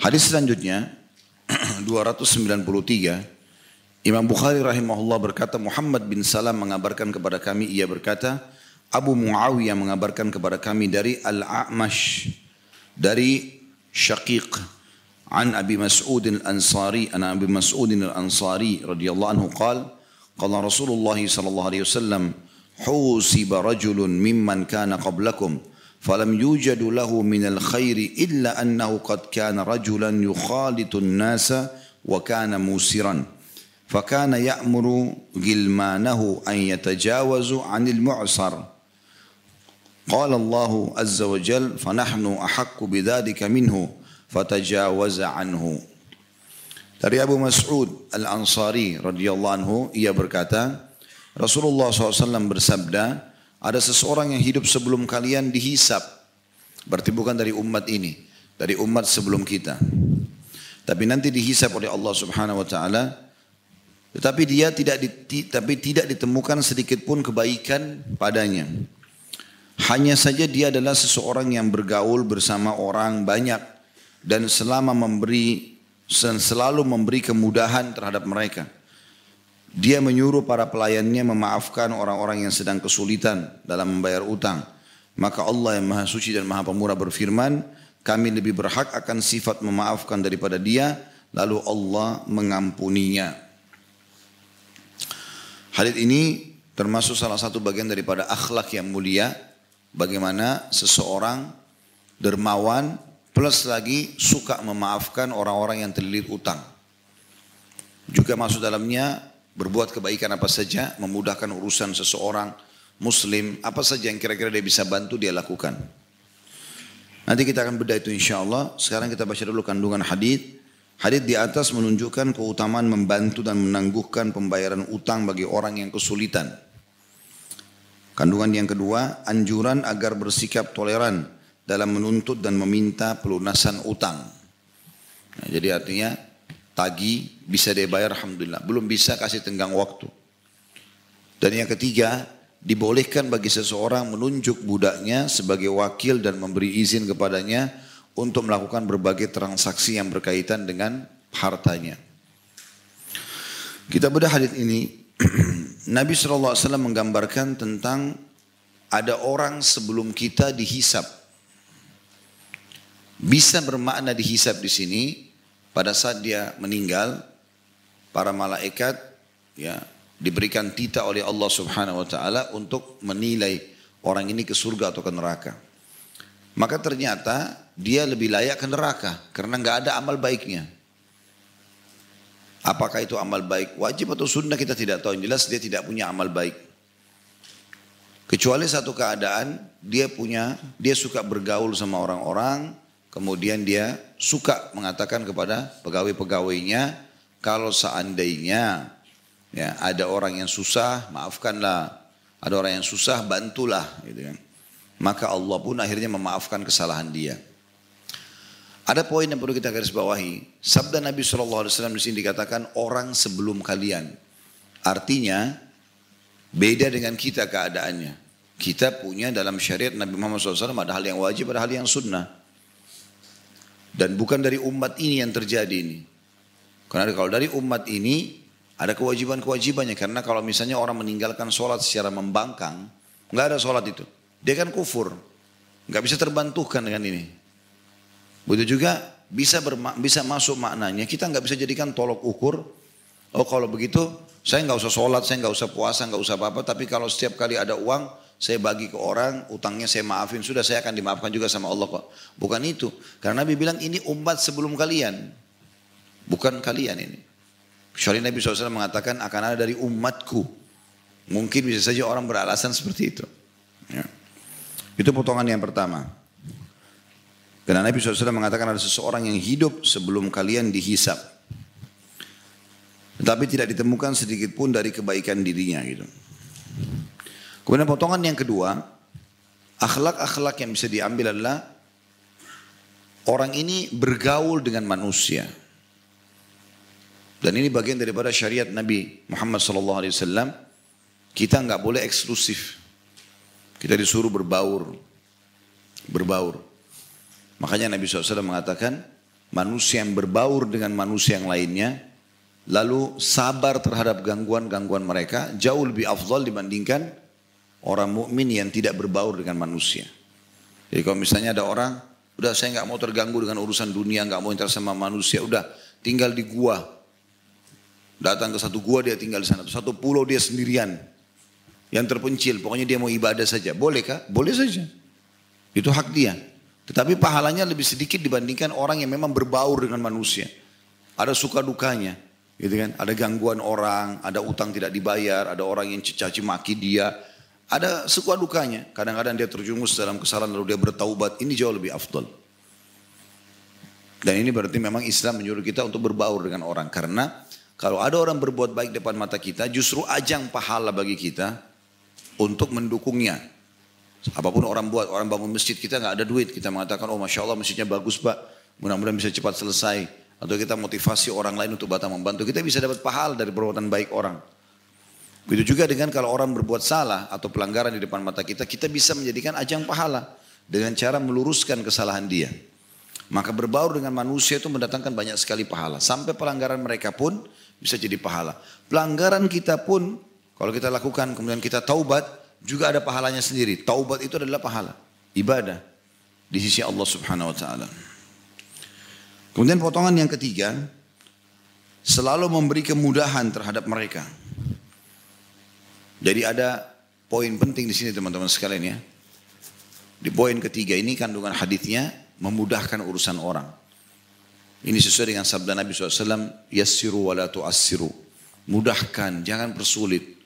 Hadis selanjutnya 293 Imam Bukhari rahimahullah berkata Muhammad bin Salam mengabarkan kepada kami ia berkata Abu Muawiyah mengabarkan kepada kami dari Al-A'mash dari Syaqiq an Abi Mas'ud Al-Ansari an Abi Mas'ud Al-Ansari radhiyallahu anhu قال قال رسول الله صلى الله عليه وسلم حوسب رجل ممن كان قبلكم فلم يوجد له من الخير إلا أنه قد كان رجلا يخالط الناس وكان موسرا. فكان يأمر غلمانه أن يتجاوزوا عن المعصر قال الله عز وجل فنحن أحق بذلك منه. فتجاوز عنه. Dari Abu Mas'ud Al-Ansari radhiyallahu anhu ia berkata Rasulullah SAW bersabda ada seseorang yang hidup sebelum kalian dihisap. Berarti bukan dari umat ini dari umat sebelum kita. Tapi nanti dihisap oleh Allah Subhanahu wa taala. Tetapi dia tidak di, tapi tidak ditemukan sedikit pun kebaikan padanya. Hanya saja dia adalah seseorang yang bergaul bersama orang banyak dan selama memberi selalu memberi kemudahan terhadap mereka. Dia menyuruh para pelayannya memaafkan orang-orang yang sedang kesulitan dalam membayar utang. Maka Allah yang Maha Suci dan Maha Pemurah berfirman, kami lebih berhak akan sifat memaafkan daripada dia, lalu Allah mengampuninya. Hadis ini termasuk salah satu bagian daripada akhlak yang mulia, bagaimana seseorang dermawan Plus lagi suka memaafkan orang-orang yang terlilit utang. Juga masuk dalamnya berbuat kebaikan apa saja, memudahkan urusan seseorang muslim, apa saja yang kira-kira dia bisa bantu dia lakukan. Nanti kita akan bedah itu insya Allah. Sekarang kita baca dulu kandungan hadis. Hadis di atas menunjukkan keutamaan membantu dan menangguhkan pembayaran utang bagi orang yang kesulitan. Kandungan yang kedua, anjuran agar bersikap toleran dalam menuntut dan meminta pelunasan utang. Nah, jadi artinya tagi bisa dia bayar alhamdulillah, belum bisa kasih tenggang waktu. Dan yang ketiga, dibolehkan bagi seseorang menunjuk budaknya sebagai wakil dan memberi izin kepadanya untuk melakukan berbagai transaksi yang berkaitan dengan hartanya. Kita bedah hadis ini, Nabi SAW menggambarkan tentang ada orang sebelum kita dihisap bisa bermakna dihisap di sini pada saat dia meninggal para malaikat ya diberikan tita oleh Allah Subhanahu wa taala untuk menilai orang ini ke surga atau ke neraka. Maka ternyata dia lebih layak ke neraka karena nggak ada amal baiknya. Apakah itu amal baik wajib atau sunnah kita tidak tahu. Yang jelas dia tidak punya amal baik. Kecuali satu keadaan dia punya dia suka bergaul sama orang-orang Kemudian dia suka mengatakan kepada pegawai-pegawainya, kalau seandainya ya ada orang yang susah, maafkanlah. Ada orang yang susah, bantulah. Gitu kan. Maka Allah pun akhirnya memaafkan kesalahan dia. Ada poin yang perlu kita garis bawahi. Sabda Nabi SAW di sini dikatakan orang sebelum kalian. Artinya beda dengan kita keadaannya. Kita punya dalam syariat Nabi Muhammad SAW ada hal yang wajib, ada hal yang sunnah. Dan bukan dari umat ini yang terjadi ini. Karena kalau dari umat ini ada kewajiban-kewajibannya. Karena kalau misalnya orang meninggalkan sholat secara membangkang, nggak ada sholat itu. Dia kan kufur. Nggak bisa terbantukan dengan ini. Begitu juga bisa bisa masuk maknanya. Kita nggak bisa jadikan tolok ukur. Oh kalau begitu saya nggak usah sholat, saya nggak usah puasa, nggak usah apa-apa. Tapi kalau setiap kali ada uang, saya bagi ke orang, utangnya saya maafin, sudah saya akan dimaafkan juga sama Allah kok. Bukan itu. Karena Nabi bilang ini umat sebelum kalian. Bukan kalian ini. Kecuali Nabi SAW mengatakan akan ada dari umatku. Mungkin bisa saja orang beralasan seperti itu. Ya. Itu potongan yang pertama. Karena Nabi SAW mengatakan ada seseorang yang hidup sebelum kalian dihisap. Tetapi tidak ditemukan sedikit pun dari kebaikan dirinya gitu. Kemudian potongan yang kedua, akhlak-akhlak yang bisa diambil adalah orang ini bergaul dengan manusia. Dan ini bagian daripada syariat Nabi Muhammad SAW. Kita nggak boleh eksklusif. Kita disuruh berbaur, berbaur. Makanya Nabi SAW mengatakan, manusia yang berbaur dengan manusia yang lainnya, lalu sabar terhadap gangguan-gangguan mereka jauh lebih afdal dibandingkan orang mukmin yang tidak berbaur dengan manusia. Jadi kalau misalnya ada orang, udah saya nggak mau terganggu dengan urusan dunia, nggak mau inter sama manusia, udah tinggal di gua. Datang ke satu gua dia tinggal di sana, satu pulau dia sendirian. Yang terpencil, pokoknya dia mau ibadah saja. Boleh kah? Boleh saja. Itu hak dia. Tetapi pahalanya lebih sedikit dibandingkan orang yang memang berbaur dengan manusia. Ada suka dukanya, gitu kan? Ada gangguan orang, ada utang tidak dibayar, ada orang yang caci maki dia, ada suka dukanya. Kadang-kadang dia terjumus dalam kesalahan lalu dia bertaubat. Ini jauh lebih afdal. Dan ini berarti memang Islam menyuruh kita untuk berbaur dengan orang. Karena kalau ada orang berbuat baik depan mata kita, justru ajang pahala bagi kita untuk mendukungnya. Apa pun orang buat, orang bangun masjid kita nggak ada duit, kita mengatakan oh masya Allah masjidnya bagus pak, mudah-mudahan bisa cepat selesai. Atau kita motivasi orang lain untuk batang membantu, kita bisa dapat pahala dari perbuatan baik orang. Begitu juga dengan kalau orang berbuat salah atau pelanggaran di depan mata kita, kita bisa menjadikan ajang pahala dengan cara meluruskan kesalahan dia. Maka berbaur dengan manusia itu mendatangkan banyak sekali pahala. Sampai pelanggaran mereka pun bisa jadi pahala. Pelanggaran kita pun kalau kita lakukan kemudian kita taubat, juga ada pahalanya sendiri. Taubat itu adalah pahala, ibadah di sisi Allah Subhanahu wa taala. Kemudian potongan yang ketiga, selalu memberi kemudahan terhadap mereka. Jadi ada poin penting di sini teman-teman sekalian ya. Di poin ketiga ini kandungan hadisnya memudahkan urusan orang. Ini sesuai dengan sabda Nabi SAW, yassiru wa la tu'assiru. Mudahkan, jangan persulit.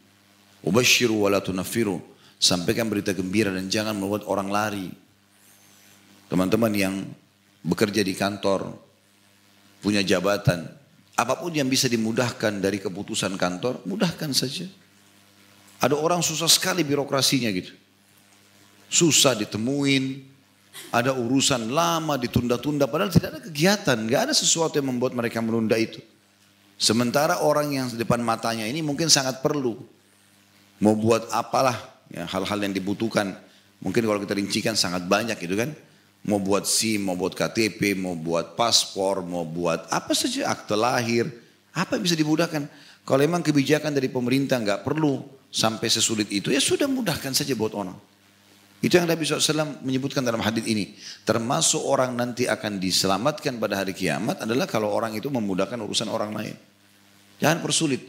Ubashiru wa la tunafiru. Sampaikan berita gembira dan jangan membuat orang lari. Teman-teman yang bekerja di kantor, punya jabatan, apa pun yang bisa dimudahkan dari keputusan kantor, mudahkan saja. Ada orang susah sekali birokrasinya gitu. Susah ditemuin, ada urusan lama ditunda-tunda padahal tidak ada kegiatan, nggak ada sesuatu yang membuat mereka menunda itu. Sementara orang yang di depan matanya ini mungkin sangat perlu mau buat apalah ya, hal-hal yang dibutuhkan. Mungkin kalau kita rincikan sangat banyak gitu kan. Mau buat SIM, mau buat KTP, mau buat paspor, mau buat apa saja akte lahir. Apa yang bisa dimudahkan? Kalau memang kebijakan dari pemerintah nggak perlu sampai sesulit itu, ya sudah mudahkan saja buat orang. Itu yang Nabi SAW menyebutkan dalam hadis ini. Termasuk orang nanti akan diselamatkan pada hari kiamat adalah kalau orang itu memudahkan urusan orang lain. Jangan persulit.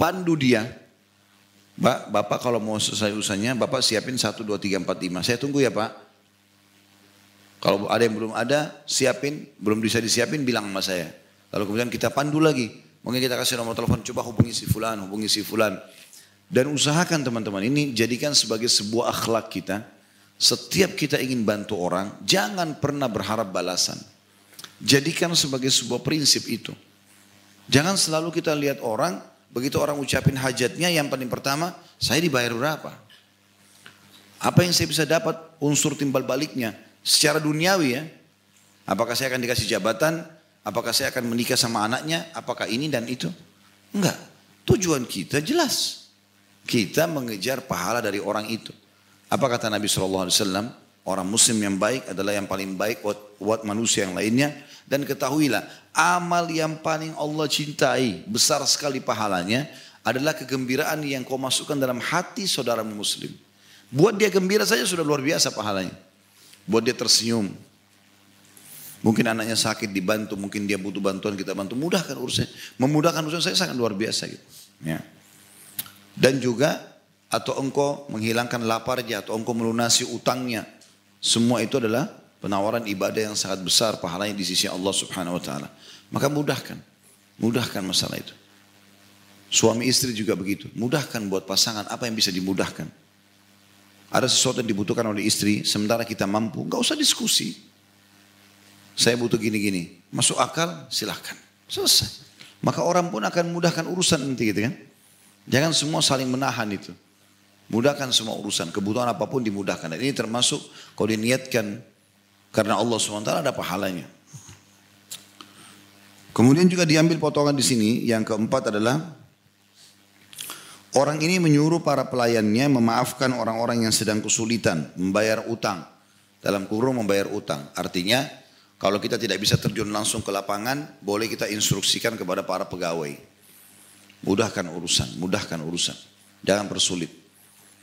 Pandu dia, Pak, Bapak kalau mau selesai urusannya, Bapak siapin 1, 2, 3, 4, 5. Saya tunggu ya Pak. Kalau ada yang belum ada, siapin. Belum bisa disiapin, bilang sama saya. Lalu kemudian kita pandu lagi. Mungkin kita kasih nomor telepon, coba hubungi si fulan, hubungi si fulan. Dan usahakan teman-teman ini jadikan sebagai sebuah akhlak kita. Setiap kita ingin bantu orang, jangan pernah berharap balasan. Jadikan sebagai sebuah prinsip itu. Jangan selalu kita lihat orang, Begitu orang ucapin hajatnya yang paling pertama, saya dibayar berapa? Apa yang saya bisa dapat unsur timbal baliknya secara duniawi ya? Apakah saya akan dikasih jabatan? Apakah saya akan menikah sama anaknya? Apakah ini dan itu? Enggak. Tujuan kita jelas. Kita mengejar pahala dari orang itu. Apa kata Nabi SAW? Orang muslim yang baik adalah yang paling baik buat, buat manusia yang lainnya. Dan ketahuilah, amal yang paling Allah cintai, besar sekali pahalanya, adalah kegembiraan yang kau masukkan dalam hati saudara muslim. Buat dia gembira saja sudah luar biasa pahalanya. Buat dia tersenyum. Mungkin anaknya sakit dibantu, mungkin dia butuh bantuan kita bantu. Mudahkan urusan. Memudahkan urusan saya sangat luar biasa gitu. Ya. Dan juga atau engkau menghilangkan laparnya atau engkau melunasi utangnya. Semua itu adalah penawaran ibadah yang sangat besar pahalanya di sisi Allah Subhanahu wa taala. Maka mudahkan. Mudahkan masalah itu. Suami istri juga begitu. Mudahkan buat pasangan apa yang bisa dimudahkan. Ada sesuatu yang dibutuhkan oleh istri, sementara kita mampu, nggak usah diskusi. Saya butuh gini-gini. Masuk akal, silahkan. Selesai. Maka orang pun akan mudahkan urusan nanti gitu kan. Jangan semua saling menahan itu. Mudahkan semua urusan. Kebutuhan apa pun dimudahkan. Dan ini termasuk kalau diniatkan karena Allah SWT ada pahalanya. Kemudian juga diambil potongan di sini yang keempat adalah orang ini menyuruh para pelayannya memaafkan orang-orang yang sedang kesulitan membayar utang. Dalam kurung membayar utang. Artinya Kalau kita tidak bisa terjun langsung ke lapangan, boleh kita instruksikan kepada para pegawai. Mudahkan urusan, mudahkan urusan. Jangan persulit.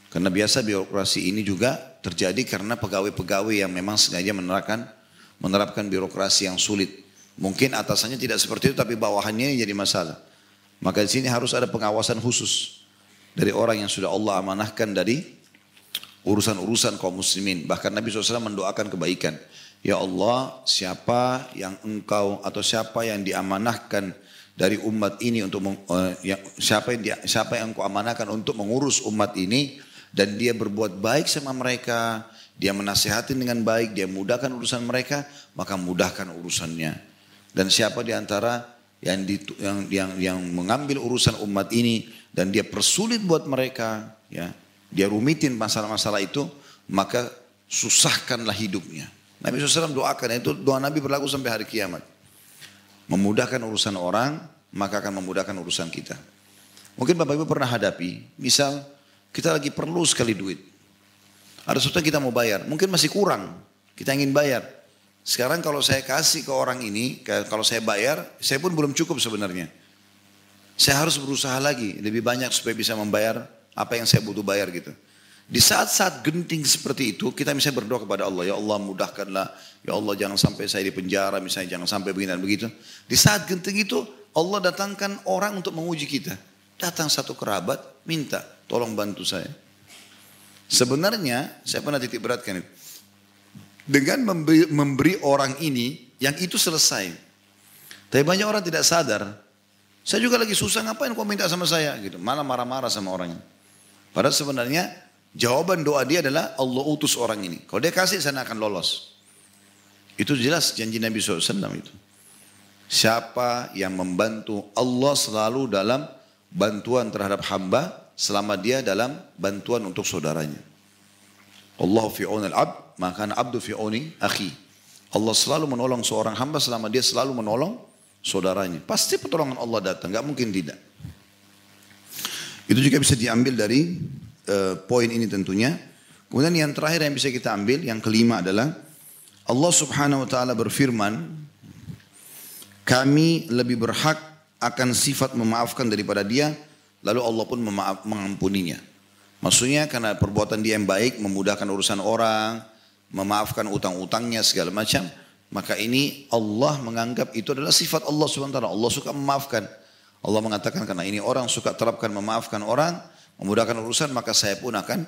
Karena biasa birokrasi ini juga terjadi karena pegawai-pegawai yang memang sengaja menerapkan menerapkan birokrasi yang sulit. Mungkin atasannya tidak seperti itu tapi bawahannya jadi masalah. Maka di sini harus ada pengawasan khusus dari orang yang sudah Allah amanahkan dari urusan-urusan kaum muslimin. Bahkan Nabi SAW mendoakan kebaikan. Ya Allah, siapa yang engkau atau siapa yang diamanahkan dari umat ini untuk uh, ya, siapa yang dia, siapa yang engkau amanahkan untuk mengurus umat ini dan dia berbuat baik sama mereka, dia menasehati dengan baik, dia mudahkan urusan mereka, maka mudahkan urusannya. Dan siapa di antara yang, di, yang, yang, yang mengambil urusan umat ini dan dia persulit buat mereka, ya, dia rumitin masalah-masalah itu, maka susahkanlah hidupnya. Nabi SAW doakan, itu doa Nabi berlaku sampai hari kiamat. Memudahkan urusan orang, maka akan memudahkan urusan kita. Mungkin Bapak Ibu pernah hadapi, misal kita lagi perlu sekali duit. Ada sesuatu kita mau bayar, mungkin masih kurang, kita ingin bayar. Sekarang kalau saya kasih ke orang ini, kalau saya bayar, saya pun belum cukup sebenarnya. Saya harus berusaha lagi, lebih banyak supaya bisa membayar apa yang saya butuh bayar gitu. Di saat-saat genting seperti itu, kita bisa berdoa kepada Allah. Ya Allah mudahkanlah. Ya Allah jangan sampai saya di penjara, misalnya jangan sampai begini dan begitu. Di saat genting itu, Allah datangkan orang untuk menguji kita. Datang satu kerabat, minta, tolong bantu saya. Sebenarnya, saya pernah titik beratkan itu. Dengan memberi, memberi orang ini, yang itu selesai. Tapi banyak orang tidak sadar. Saya juga lagi susah, ngapain kau minta sama saya? gitu Malah marah-marah sama orangnya. Padahal sebenarnya Jawaban doa dia adalah Allah utus orang ini. Kalau dia kasih sana akan lolos. Itu jelas janji Nabi SAW itu. Siapa yang membantu Allah selalu dalam bantuan terhadap hamba selama dia dalam bantuan untuk saudaranya. Allah fi'un al-abd, maka abdu fi'uni akhi. Allah selalu menolong seorang hamba selama dia selalu menolong saudaranya. Pasti pertolongan Allah datang, nggak mungkin tidak. Itu juga bisa diambil dari uh, poin ini tentunya. Kemudian yang terakhir yang bisa kita ambil, yang kelima adalah Allah subhanahu wa ta'ala berfirman, kami lebih berhak akan sifat memaafkan daripada dia, lalu Allah pun memaaf, mengampuninya. Maksudnya karena perbuatan dia yang baik, memudahkan urusan orang, memaafkan utang-utangnya segala macam, maka ini Allah menganggap itu adalah sifat Allah subhanahu wa ta'ala. Allah suka memaafkan. Allah mengatakan karena ini orang suka terapkan memaafkan orang, memudahkan urusan maka saya pun akan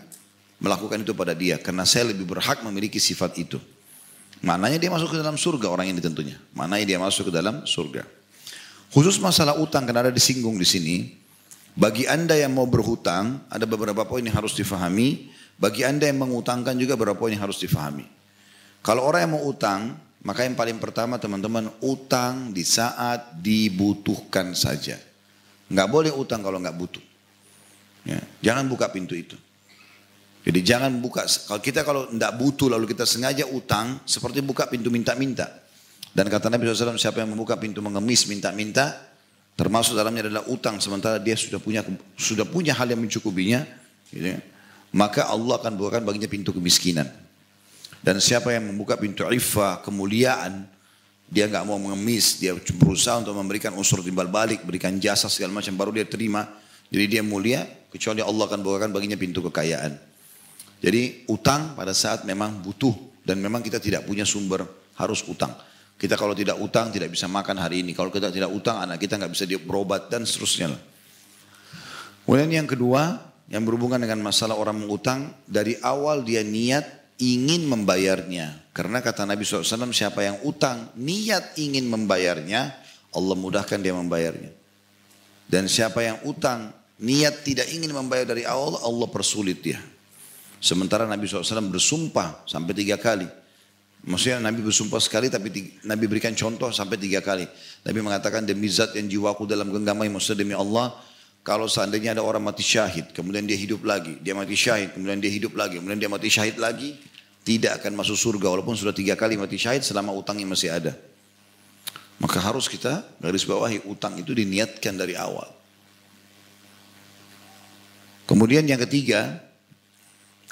melakukan itu pada dia karena saya lebih berhak memiliki sifat itu. Mananya dia masuk ke dalam surga orang ini tentunya. Mananya dia masuk ke dalam surga. Khusus masalah utang karena ada disinggung di sini. Bagi anda yang mau berhutang ada beberapa poin yang harus difahami. Bagi anda yang mengutangkan juga beberapa poin yang harus difahami. Kalau orang yang mau utang maka yang paling pertama teman-teman utang di saat dibutuhkan saja. Nggak boleh utang kalau nggak butuh. Jangan buka pintu itu. Jadi jangan buka, kalau kita kalau tidak butuh lalu kita sengaja utang, seperti buka pintu minta-minta. Dan kata Nabi SAW, siapa yang membuka pintu mengemis minta-minta, termasuk dalamnya adalah utang, sementara dia sudah punya sudah punya hal yang mencukupinya, gitu ya. maka Allah akan bukakan baginya pintu kemiskinan. Dan siapa yang membuka pintu iffah, kemuliaan, dia nggak mau mengemis, dia berusaha untuk memberikan unsur timbal balik, berikan jasa segala macam, baru dia terima. Jadi dia mulia, kecuali Allah akan bukakan baginya pintu kekayaan. Jadi utang pada saat memang butuh dan memang kita tidak punya sumber harus utang. Kita kalau tidak utang tidak bisa makan hari ini. Kalau kita tidak utang anak kita nggak bisa dia berobat dan seterusnya. Kemudian yang kedua yang berhubungan dengan masalah orang mengutang dari awal dia niat ingin membayarnya. Karena kata Nabi SAW siapa yang utang niat ingin membayarnya Allah mudahkan dia membayarnya. Dan siapa yang utang niat tidak ingin membayar dari awal, Allah persulit dia. Sementara Nabi SAW bersumpah sampai tiga kali. Maksudnya Nabi bersumpah sekali tapi Nabi berikan contoh sampai tiga kali. Nabi mengatakan demi zat yang jiwaku dalam genggamai maksudnya demi Allah. Kalau seandainya ada orang mati syahid, kemudian dia hidup lagi. Dia mati syahid, kemudian dia hidup lagi. Kemudian dia mati syahid lagi. Tidak akan masuk surga walaupun sudah tiga kali mati syahid selama utangnya masih ada. Maka harus kita garis bawahi utang itu diniatkan dari awal. Kemudian yang ketiga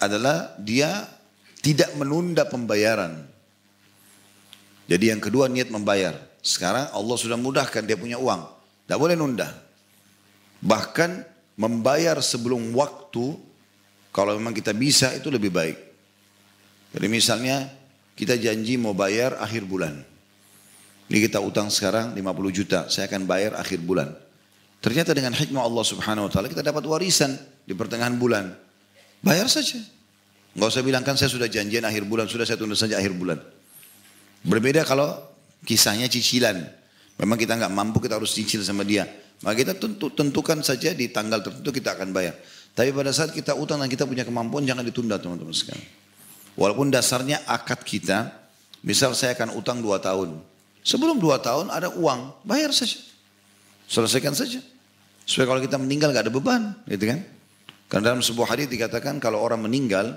adalah dia tidak menunda pembayaran. Jadi yang kedua niat membayar. Sekarang Allah sudah mudahkan dia punya uang. Tidak boleh nunda. Bahkan membayar sebelum waktu kalau memang kita bisa itu lebih baik. Jadi misalnya kita janji mau bayar akhir bulan. Ini kita utang sekarang 50 juta, saya akan bayar akhir bulan. Ternyata dengan hikmah Allah subhanahu wa ta'ala kita dapat warisan di pertengahan bulan. Bayar saja. Enggak usah bilang kan saya sudah janjian akhir bulan, sudah saya tunda saja akhir bulan. Berbeda kalau kisahnya cicilan. Memang kita nggak mampu, kita harus cicil sama dia. Maka kita tentu, tentukan saja di tanggal tertentu kita akan bayar. Tapi pada saat kita utang dan kita punya kemampuan jangan ditunda teman-teman sekalian. Walaupun dasarnya akad kita, misal saya akan utang dua tahun. Sebelum dua tahun ada uang, bayar saja. Selesaikan saja. Supaya kalau kita meninggal gak ada beban, gitu kan? Karena dalam sebuah hadis dikatakan kalau orang meninggal,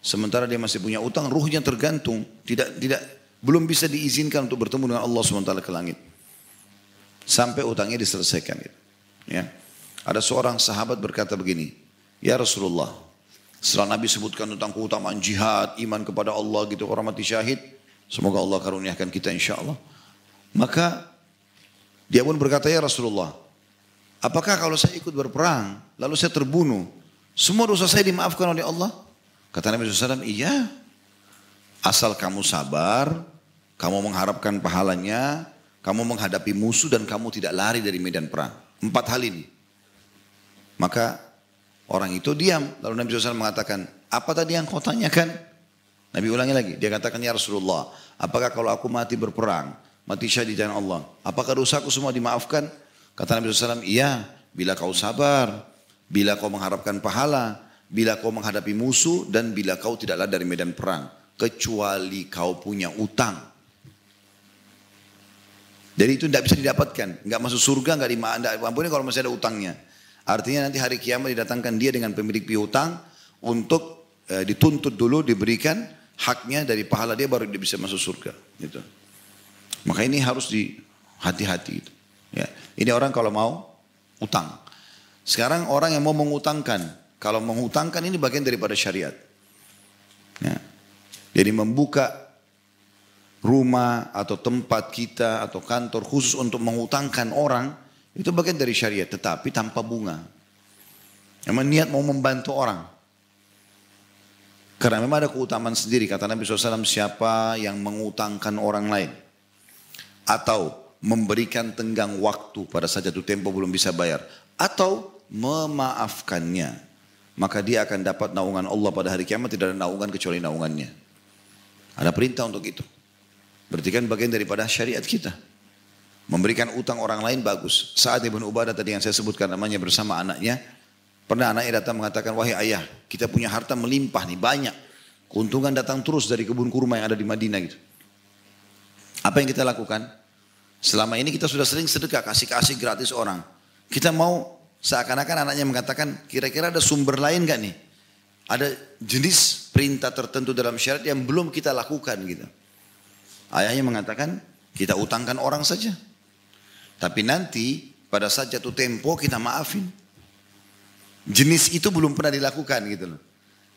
sementara dia masih punya utang, ruhnya tergantung, tidak tidak belum bisa diizinkan untuk bertemu dengan Allah SWT ke langit. Sampai utangnya diselesaikan. Gitu. Ya. Ada seorang sahabat berkata begini, Ya Rasulullah, setelah Nabi sebutkan tentang keutamaan jihad, iman kepada Allah gitu, orang mati syahid, semoga Allah karuniakan kita insya Allah. Maka dia pun berkata, Ya Rasulullah, apakah kalau saya ikut berperang, lalu saya terbunuh, semua dosa saya dimaafkan oleh Allah? Kata Nabi SAW, iya. Asal kamu sabar, kamu mengharapkan pahalanya, kamu menghadapi musuh dan kamu tidak lari dari medan perang. Empat hal ini. Maka orang itu diam. Lalu Nabi SAW mengatakan, apa tadi yang kau tanyakan? Nabi ulangi lagi. Dia katakan, ya Rasulullah, apakah kalau aku mati berperang, mati syahid di Allah, apakah dosaku semua dimaafkan? Kata Nabi SAW, iya, bila kau sabar, bila kau mengharapkan pahala, bila kau menghadapi musuh, dan bila kau tidaklah dari medan perang. Kecuali kau punya utang. Jadi itu tidak bisa didapatkan. Nggak masuk surga, nggak diampuni kalau masih ada utangnya. Artinya nanti hari kiamat didatangkan dia dengan pemilik piutang untuk e, dituntut dulu, diberikan haknya dari pahala dia baru dia bisa masuk surga. Gitu. Maka ini harus di hati-hati. Gitu. Ya. Ini orang kalau mau utang. Sekarang orang yang mau mengutangkan, kalau mengutangkan ini bagian daripada syariat. Ya. Jadi membuka rumah atau tempat kita atau kantor khusus untuk mengutangkan orang itu bagian dari syariat tetapi tanpa bunga. Memang niat mau membantu orang. Karena memang ada keutamaan sendiri kata Nabi SAW siapa yang mengutangkan orang lain atau memberikan tenggang waktu pada saat jatuh tempo belum bisa bayar atau memaafkannya maka dia akan dapat naungan Allah pada hari kiamat tidak ada naungan kecuali naungannya. Ada perintah untuk itu. Berarti kan bagian daripada syariat kita. Memberikan utang orang lain bagus. Saat Ibn Ubadah tadi yang saya sebutkan namanya bersama anaknya pernah anaknya datang mengatakan wahai ayah kita punya harta melimpah nih banyak. Keuntungan datang terus dari kebun kurma yang ada di Madinah gitu. Apa yang kita lakukan? Selama ini kita sudah sering sedekah kasih-kasih gratis orang. Kita mau seakan-akan anaknya mengatakan kira-kira ada sumber lain gak nih? Ada jenis perintah tertentu dalam syariat yang belum kita lakukan gitu. Ayahnya mengatakan kita utangkan orang saja. Tapi nanti pada saat jatuh tempo kita maafin. Jenis itu belum pernah dilakukan gitu loh.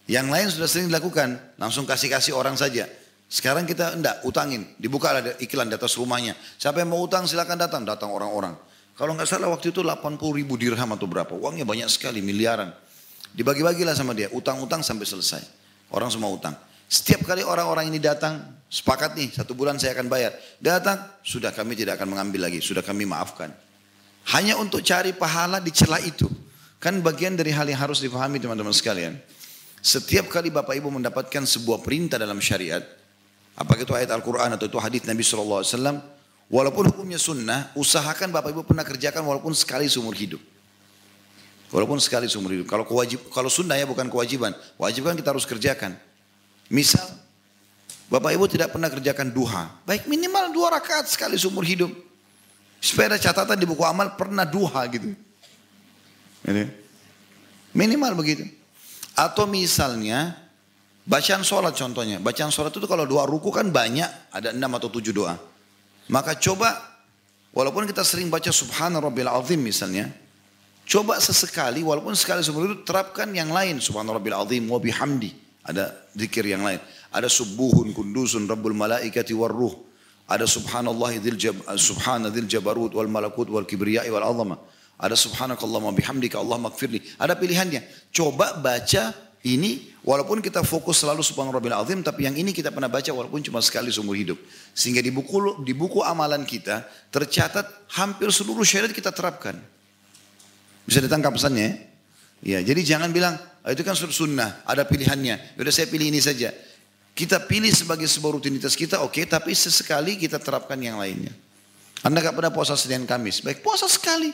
Yang lain sudah sering dilakukan, langsung kasih-kasih orang saja. Sekarang kita enggak, utangin. Dibuka ada iklan di atas rumahnya. Siapa yang mau utang silakan datang, datang orang-orang. Kalau nggak salah waktu itu 80 ribu dirham atau berapa. Uangnya banyak sekali, miliaran. Dibagi-bagilah sama dia, utang-utang sampai selesai. Orang semua utang. Setiap kali orang-orang ini datang, sepakat nih, satu bulan saya akan bayar. Datang, sudah kami tidak akan mengambil lagi, sudah kami maafkan. Hanya untuk cari pahala di celah itu. Kan bagian dari hal yang harus dipahami teman-teman sekalian. Setiap kali Bapak Ibu mendapatkan sebuah perintah dalam syariat, apakah itu ayat Al-Quran atau itu hadis Nabi SAW, Walaupun hukumnya sunnah, usahakan Bapak Ibu pernah kerjakan walaupun sekali seumur hidup. Walaupun sekali seumur hidup. Kalau kewajib, kalau sunnah ya bukan kewajiban. Wajib kan kita harus kerjakan. Misal, Bapak Ibu tidak pernah kerjakan duha. Baik minimal dua rakaat sekali seumur hidup. Supaya ada catatan di buku amal pernah duha gitu. Ini. Minimal begitu. Atau misalnya, bacaan sholat contohnya. Bacaan sholat itu kalau doa ruku kan banyak. Ada enam atau tujuh doa. Maka coba walaupun kita sering baca subhana rabbil azim misalnya, coba sesekali walaupun sekali sebelum itu terapkan yang lain subhana rabbil azim wa bihamdi. Ada zikir yang lain. Ada subuhun kundusun rabbul malaikati warruh. Ada subhanallah dzil jab, subhana dzil jabarut wal malakut wal kibriyai wal azama. Ada subhanakallahumma bihamdika Allah makfirli. Ada pilihannya. Coba baca ini walaupun kita fokus selalu subhanallah azim tapi yang ini kita pernah baca walaupun cuma sekali seumur hidup. Sehingga di buku di buku amalan kita tercatat hampir seluruh syariat kita terapkan. Bisa ditangkap pesannya ya? Ya, jadi jangan bilang oh, itu kan sunnah, ada pilihannya. Udah saya pilih ini saja. Kita pilih sebagai sebuah rutinitas kita, oke, okay, tapi sesekali kita terapkan yang lainnya. Anda gak pernah puasa Senin Kamis, baik puasa sekali.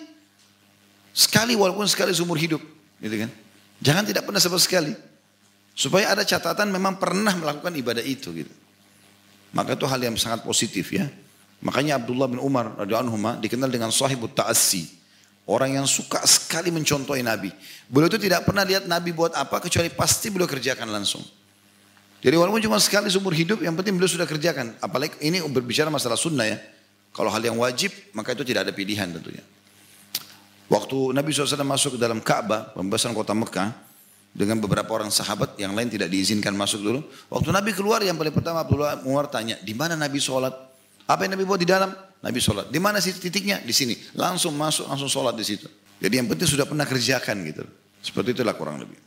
Sekali walaupun sekali seumur hidup, gitu kan. Jangan tidak pernah sama sekali. Supaya ada catatan memang pernah melakukan ibadah itu gitu. Maka itu hal yang sangat positif ya. Makanya Abdullah bin Umar radhiyallahu dikenal dengan sahibut ta'assi. Orang yang suka sekali mencontohi Nabi. Beliau itu tidak pernah lihat Nabi buat apa kecuali pasti beliau kerjakan langsung. Jadi walaupun cuma sekali seumur hidup, yang penting beliau sudah kerjakan. Apalagi ini berbicara masalah sunnah ya. Kalau hal yang wajib, maka itu tidak ada pilihan tentunya. Waktu Nabi SAW masuk ke dalam Ka'bah, pembebasan kota Mekah, dengan beberapa orang sahabat yang lain tidak diizinkan masuk dulu. Waktu Nabi keluar yang paling pertama Abdullah Umar tanya, di mana Nabi sholat? Apa yang Nabi buat di dalam? Nabi sholat. Di mana sih titiknya? Di sini. Langsung masuk, langsung sholat di situ. Jadi yang penting sudah pernah kerjakan gitu. Seperti itulah kurang lebih.